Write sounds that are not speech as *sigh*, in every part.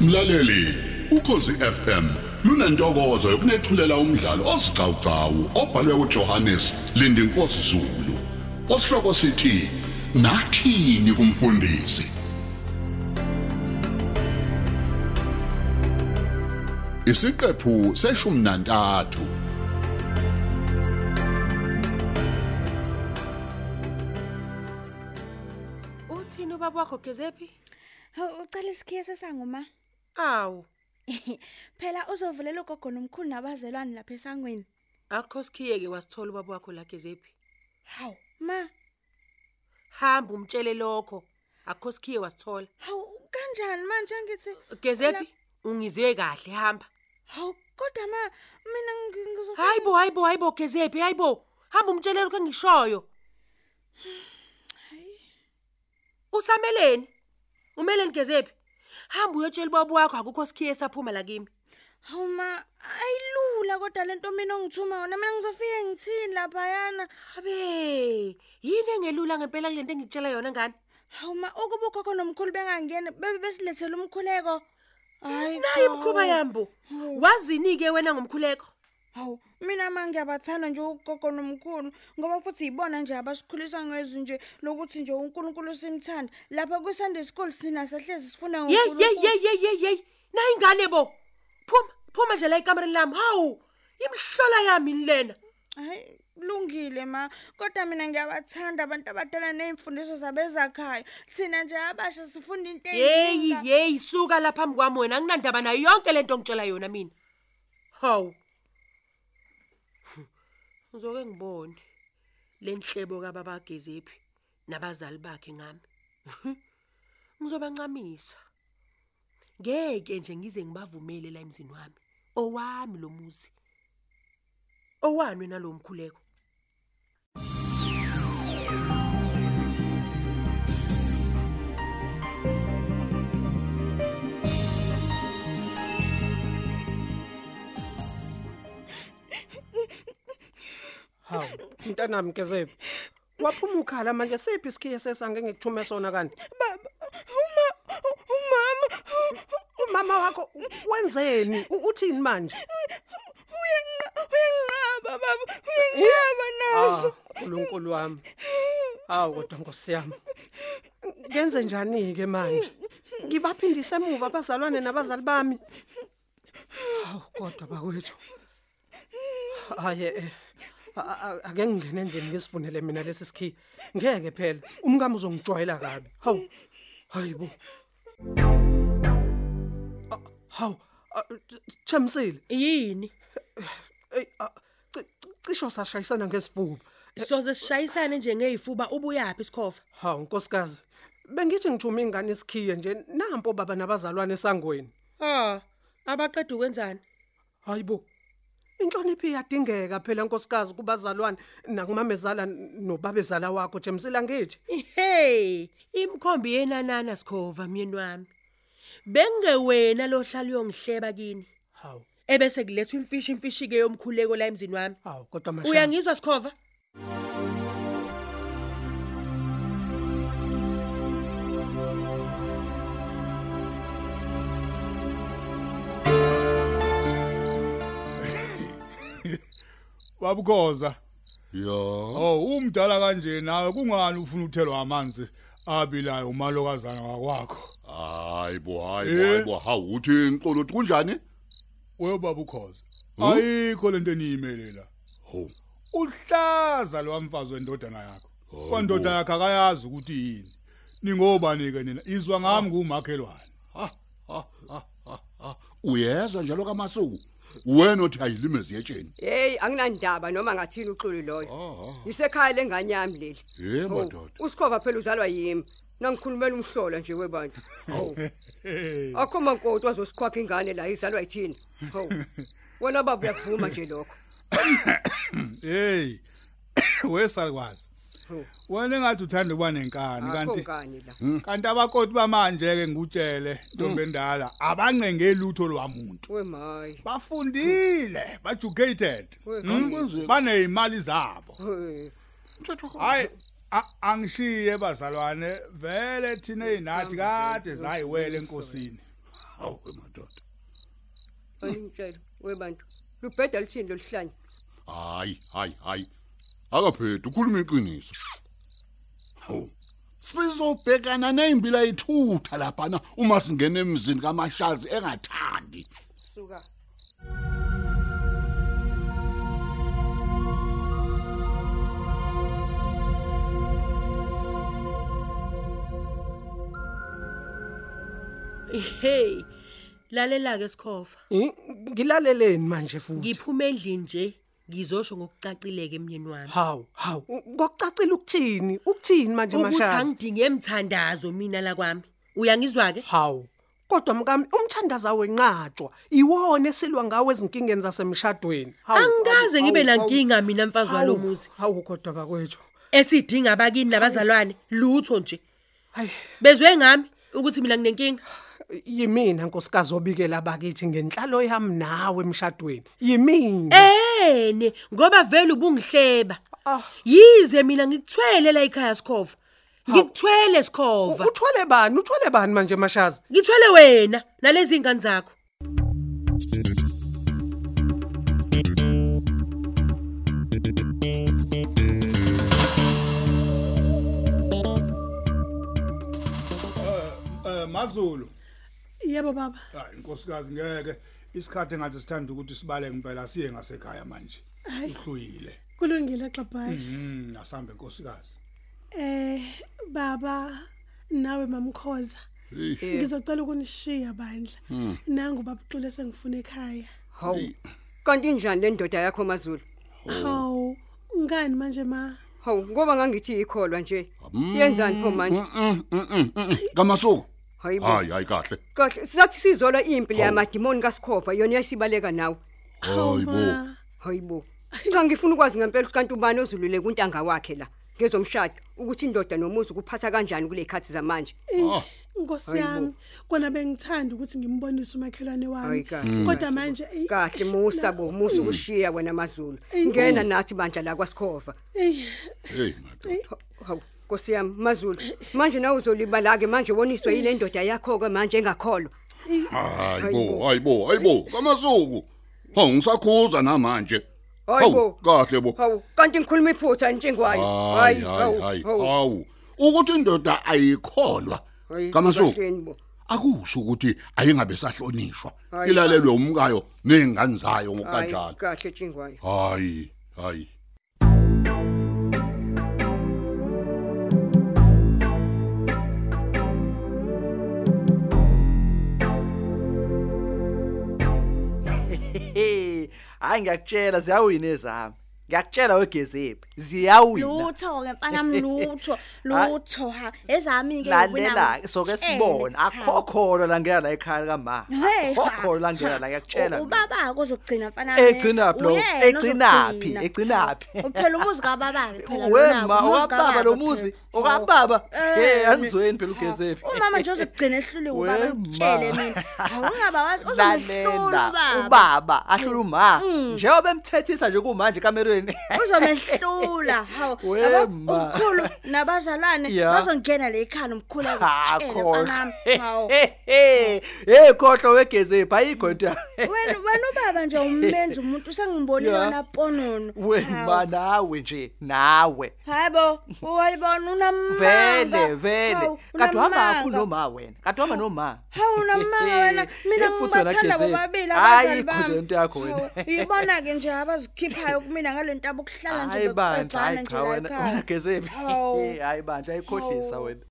Mlaleli, ukhosi FM lunantokozo yokunethulela umdlalo osiqhawqhawo obhalwe uJohannes Lindinkosi Zulu. Osihloko sithi Nathini kumfundisi. Isiqephu seshumi nantathu. Uthini ubaba wakho Gezephi? Ucela isikhiye sesanguma. Awu, *laughs* Phela uzovulela ugogo nomkhulu nabazelwane lapha esangweni. akho sikhiye ke wasithola ubaba wakho la Gezephi. Hawu ma, Hamba umtshele lokho. Akho sikhiye wasithola. hawu kanjani manje ngithi Gezephi, ungizwe kahle hamba. hawu kodwa ma mina ngi- ngizo Hayibo, hayibo, hayibo Gezephi, hayibo. Hamba umtshele lokho engishoyo. *sighs* Usameleni? Umeleni Gezephi? Hamba uyotshela ubaba wakho akukho sikhiye saphuma la kimi. hawu ma ayilula kodwa lento mina ongithuma yona mina ngizofika ngithini lapha yana. Abe, yini engelula ngempela kulento engikutshela yona ngani? Hawu ma ukuba ugogo nomkhulu bengangeni bebe besilethela umkhuleko. Hayi Nayi imkhuba yambo. Wazini ke wena ngomkhuleko? Hawu mina manje ngiyabathanda nje ugogo nomkhulu ngoba futhi yibona nje abasikhulisa ngezwi nje lokuthi nje uNkulunkulu simthanda lapha ku Sunday school sina sehlezi sifuna Yey yey yey yey yey yey. Na ingane bo. Phuma phuma nje la ekamereni lami. Hawu. Imhlola yami lena. hayi lungile ma kodwa mina ngiyabathanda abantu abadala nezimfundiso zabezakhaya thina nje abasha sifunda into Hey eyiningi. hey suka lapha phambi kwami wena anginandaba nayo yonke lento ngitshela yona mina. Hawu. Uzoke ngibone lenhlebo kababa Gezephi nabazali bakhe ngami. Ngizobancamisa. Ngeke nje ngize ngibavumele la emzini wami. Owami lo muzi. Owani wena Hawu, *laughs* mntanami kezephi? Waphuma ukhala manje siphi isikhiye sesange ngikuthume sona kanti? baba uma umama Umama wakho wenzeni? Uthini manje? uyanqa uyanqaba baba uyanqaba nazo Ah, uNkulunkulu wami. Hawu kodwa Nkosi yami. Ngenze njani ke manje? Ngibaphindise emuva abazalwane nabazali bami. Hawu kodwa bakwethu. Haye eh. a- a- Ake ngingene endlini ngisifunele mina lesi sikhiye. Ngeke phela. Umkami uzongijwayela kabi. Hawu. Hayibo. Ah, Hawu. ah, Chamsile. Yini? Ey, ah, ci- ci- cisho sashayisana ngesifuba. Soze sishayisane nje ngezifuba ubuyapi isikhofa? Hawu nkosikazi. Bengithi ngithuma ingane isikhiye nje nampo baba nabazalwane esangweni. Ah, abaqeda ukwenzani? Hayibo. Inhlonipho iyadingeka phela nkosikazi kubazalwane nakumamezala nobabezala wakho Jemsila ngithi. Hey, imkhombi yenanana sikhova myeni wami. Bengewena lo hlala uyongihleba kini. Hawu. Ebese kulethwa imfishi imfishi ke yomkhuleko la emzini wami. Hawu kodwa mashaya. Uyangizwa sikhova? Babukhoza. Ya. Oh, umdala kanje nawe kungani ufuna uthelwa amanzi abilayo umalokazana wakwakho? Hayibo hayibo Eh? hayibo hawu uthini xolo uthi kunjani? Wewe babukhoza. Huh? Ayikho lento eniyimelela. Ho. Uhlaza lo mfazi wendodana yakho. Kwandodana yakhe akayazi ukuthi yini. Ningobani ke nina? Izwa ngami kumakhelwane. Ha ha ha ha, ha. Uyezwa njalo kamasuku. Wena uthi ayilimezi yetsheni. Hey anginandaba noma ngathini uxulu loyo. Ah. Isekhaya lengane yami leli. Hey Oh, madoda. Usikhova phela uzalwa yimi. Nangikhulumela umhlola nje webantu. *laughs* Hawu. Hey. Akho mankoto azosikhwakha ingane la izalwa yithini. Hawu. *laughs* Wena baba uyavuma nje lokho. *coughs* Hey. *coughs* Wesalwazi. Wena engathi uthanda ukuba nenkani kanti la. kanti abakoti bamanje ke ngikutshele ntombi endala abancenge lutho lwamuntu. Bafundile bajugated We- kwenzeka? banezimali zabo. Hayi a- angishiye bazalwane vele thina ezinathi kade zayiwele enkosini. Hawu madoda. Angitshela webantu. Lubheda lithini loluhlanje? hayi hayi hayi. Akaphethe ukhuluma iqiniso hawu sizobhekana nezimbila ithutha lapha na uma singena emzini kamashazi engathandi Suka. hey lalela ke sikhofa I- Ngilaleleni manje futhi? ngiphume endlini nje ngizosho ngokucacileke emnyeni wami. Hawu, hawu, ngokucacile ukuthini? Ukuthini manje ukuthi mashazi? angidinge emthandazo mina la kwami. Uyangizwa ke Hawu. Kodwa mkami umthandaza wenqatshwa iwona esilwa ngawo ezinkingeni zasemshadweni. Hawu, angikaze hawu, ngibe hawu, nankinga mina mfazi hawu, walomuzi. Hawu kodwa bakwethu. esidinga abakini nabazalwane lutho nje. Hayi, bezwe ngami ukuthi mina nginenkinga. Yimina nkosikazi obikela bakithi ngenhlalo yami nawe emshadweni. Yimina. ene ngoba vele ubungihleba Ah. yize mina ngikuthwele la ekhaya sikhova ngikuthwele sikhova Uthwele bani? Uthwele bani manje mashazi? ngithwele wena nalezi ingane zakho Eh Mazulu. Yebo baba. Hayi inkosikazi ngeke isikhathi engathi sithanda ukuthi sibaleke impela siye ngasekhaya manje. Uhluyile. Kulungile xabhashi. Mm asambe inkosikazi. Eh baba nawe mamkhoza. Ngizocela ukunishiya bandla. Nangu babuxule sengifuna ekhaya. Hawu. Kanti njani le ndoda yakho Mazulu? Hawu, ngani manje ma? Hawu, ngoba ngangithi ikholwa nje. Yenzani pho manje? kamasuku Hayibo. hayi hayi kahle Kahle, sizathi sizola impi le yamadimoni kaSikhova yona yasibaleka nawe. hayibo Ma. Hayibo. Cha ngifuna ukwazi ngempela ukuthi kanti ubani ozulule kuntanga wakhe la. Ngezomshado ukuthi indoda nomuzi kuphatha kanjani kule khathi zamanje. Ah. Nkosi yami, kona bengithanda ukuthi ngimbonise umakhelwane Hayi wami. kahle. Kodwa manje ey, Kahle musa bo, musa ukushiya wena Mazulu. Eyi. Ngena nathi bandla la kwaSikhova. ey, hey madoda Hawu, Nkosi yami Mazulu. Manje nawe uzolibala ke manje woniswa yile ndoda yakho ke manje engakholwa. hayibo hayibo hayibo kamasuku hawu ngisakhuza namanje. Hayibo. kahle bo. Hawu, kanti ngikhuluma iphutha ntshingwayo. hayi hayi hawu ukuthi indoda ayikholwa kamasuku akusho ukuthi ayingabe sahlonishwa ilalelwe umkayo nezingane zayo Hayi, ngokanjalo kahle ntshingwayo. hayi hayi. Hayi ngiyakutshela ziyawina ezami. Ngiyakutshela wegezephi ziyawina. Lutho ke mfana mlutho *laughs* lutho ha. Ezami ke lalela soke sibona akho kholo la ngena la ekhaya kama akho kholo la ngena la ngiyakutshela. Ubaba uzogcina mfana Egcina *laughs* phi lo? Egcinaphi? Egcinaphi? phela umuzi kababa ke phela wema owababa lo muzi? Okababa hey anizweni phela ugezephi umama nje uzogcina ehluliwe ubaba Wema. ngitshele mina. Awungaba wazi uzomhlula lalela ubaba. ubaba ahlula uma. Njengoba emthethisa nje kumanje kamerweni uzomehlula. *laughs* Hawo Wema. yabo umkhulu nabazalwane Ya. bazongena le ekhaya umkhulu akutshele mfana hawo hey khohlo wegezephi ayikho into wena wena ubaba nje umenza umuntu sengibonile Ya. wona ponono wema nawe nje nawe. Hayibo uyayibona unamanga. Vele vele. Hawu, kanti uhamba unamanga. kakhulu noma wena? Kanti uhamba noma? Hawu unamanga wena. *laughs* Mina Iphutha la ngibathanda Gezephi. bobabili Hayi, abazali iphutha bami. lento yakho wena. Hawu, yibona ke nje abazikhiphayo kumina ngalento abokuhlala nje hayi bandla beqebhana hayi nje cha la wena ekhaya. wena gezephi Hawu. hayi bandla ayikhohlisa Hawu. wena.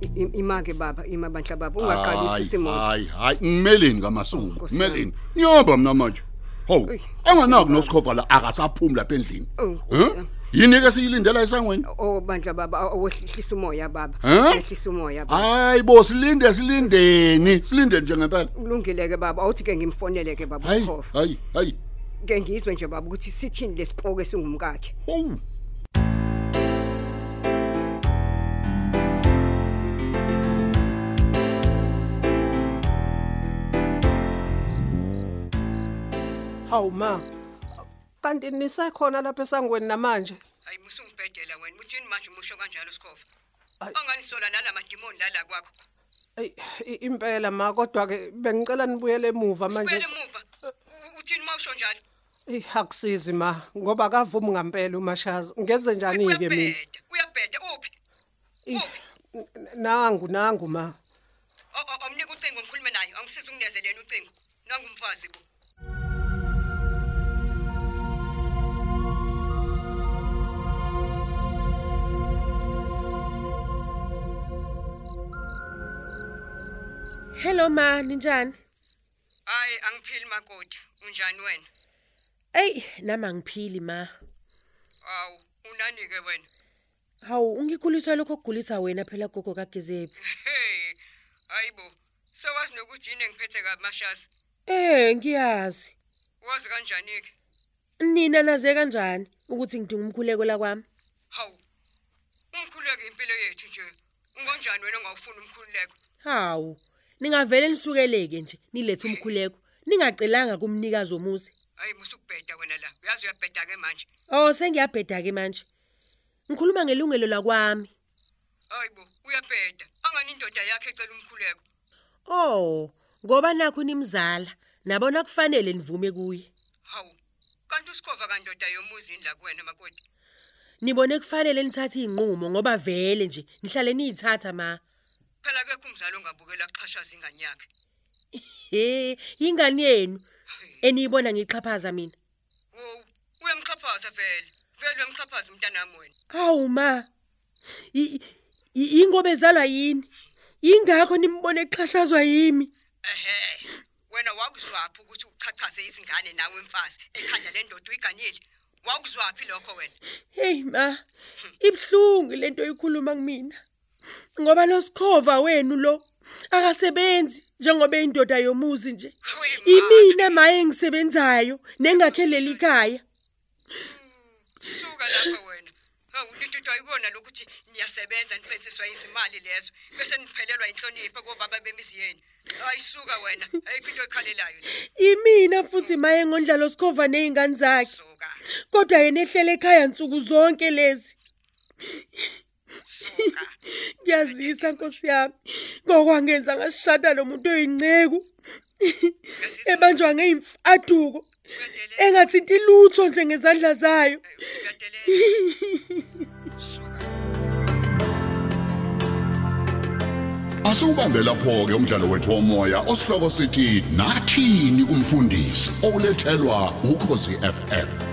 I- i- Imake baba, ima bandla baba, ungaqalisi hayi isimo. hayi hayi ngimeleni kamasuku Nkosi ngimeleni. Nyoba mina manje hawu Uy, anganaki nosikhova la akasaphumi lapha endlini. Oh, Nkosi Huh? Yami. yini ke siyilindela esangweni Oh bandla baba, awehlisa umoya baba. Huh? Ehlisa umoya baba. hayi bo silinde silindeni silindeni nje ngempela Kulungile ke baba, awuthi ke ngimfonele ke baba hayi uSikhofa. hayi hayi Ke ngizwe nje baba ukuthi sithini lesiphoke singumkakhe. hawu Hawu ma. Kanti nisekhona lapha esangweni namanje? Hayi musungibhedela wena. Uthini manje? Umusho kanjalo sikhova anganisola nalamadimoni lala kwakho. Ey impela ma kodwa ke bengicela nibuyele emuva manje. Sibuyele emuva? Uthini mawusho njalo? Eh akusizi ma ngoba akavumi ngempela umashazi ngenze njani ke mina uyabheda uphi? N- nangu nangu ma. O- o- amnika ucingo ngikhulume naye. Angisiza ukungezelela ucingo. Nangumfazi bo. Hello ma, ninjani? hayi angiphili makoti unjani wena Ey, nama ngiphili ma. awu unani ke wena Hawu, ungikhuliswa lokho kugulisa wena phela gogo kagezephi. hey hayibo sewazi nokuthi yini engiphethe kamashazi Eh, ngiyazi. wazi kanjani ke Nina naze kanjani ukuthi ngidinga umkhuleko la kwami? hawu umkhuleko impilo yethu nje ungonjani wena ongawufuni umkhuleko Hawu, ningavele nisukeleke nje nilethe umkhuleko. Ningacelanga kumnikazi womuzi. hayi musukubheda wena la uyazi uyabheda ke manje Oh, sengiyabheda ke manje. Ngikhuluma ngelungelo lakwami. hayibo uyabheda angani indoda yakhe ecela umkhuleko Oh, ngoba nakho nimzala, nabona kufanele nivume kuye. hawu kanti usikhova kandoda yomuzi indla kuwena makoti Nibone kufanele nithathe inqumo ngoba vele nje nihlale niyithatha ma. Phela kekho umzali ongabukela kuxhashaza ingane yakhe He, ingane yenu eniyibona ngixhaphaza mina. wo uyamxhaphaza vele vele uyamxhaphaza umntanami wena Hawu ma. I- i- Ingobe ezalwa yini? Ingakho nimbone exhashazwa yimi. ehe wena wakuzwaphi ukuthi uchachaze izingane nawe mfazi ekhanda lendoda uyiganile wakuzwaphi lokho wena Hey ma, ibhlungu lento oyikhuluma kumina. Ngoba lo sikhova wenu lo akasebenzi njengoba indoda yomuzi nje. Imina maye engisebenzayo nengakheleli ikhaya. suka lapha wena hawu nithuthwa yikona lokuthi niyasebenza nipensiswa izimali lezo bese niphelelwa inhlonipho kobaba bemizi yenu ayisuka wena ayikho into ekhalelayo le Imina futhi maye ngondlalo sikhova nezingane zakhe. Kodwa yena ehlele ekhaya nsuku zonke lezi. Suka *laughs* Ngiyazisa Nkosi yami. Ngokwangenza ngasishada nomuntu oyinceku. *laughs* Ebanjwa ngeimfaduko. uyadelela Engathinti lutho nje ngezandla zayo. *laughs* Asubambe lapho ke umdlalo wethu womoya osihloko sithi nathini umfundisi olethelwa ukhosi FM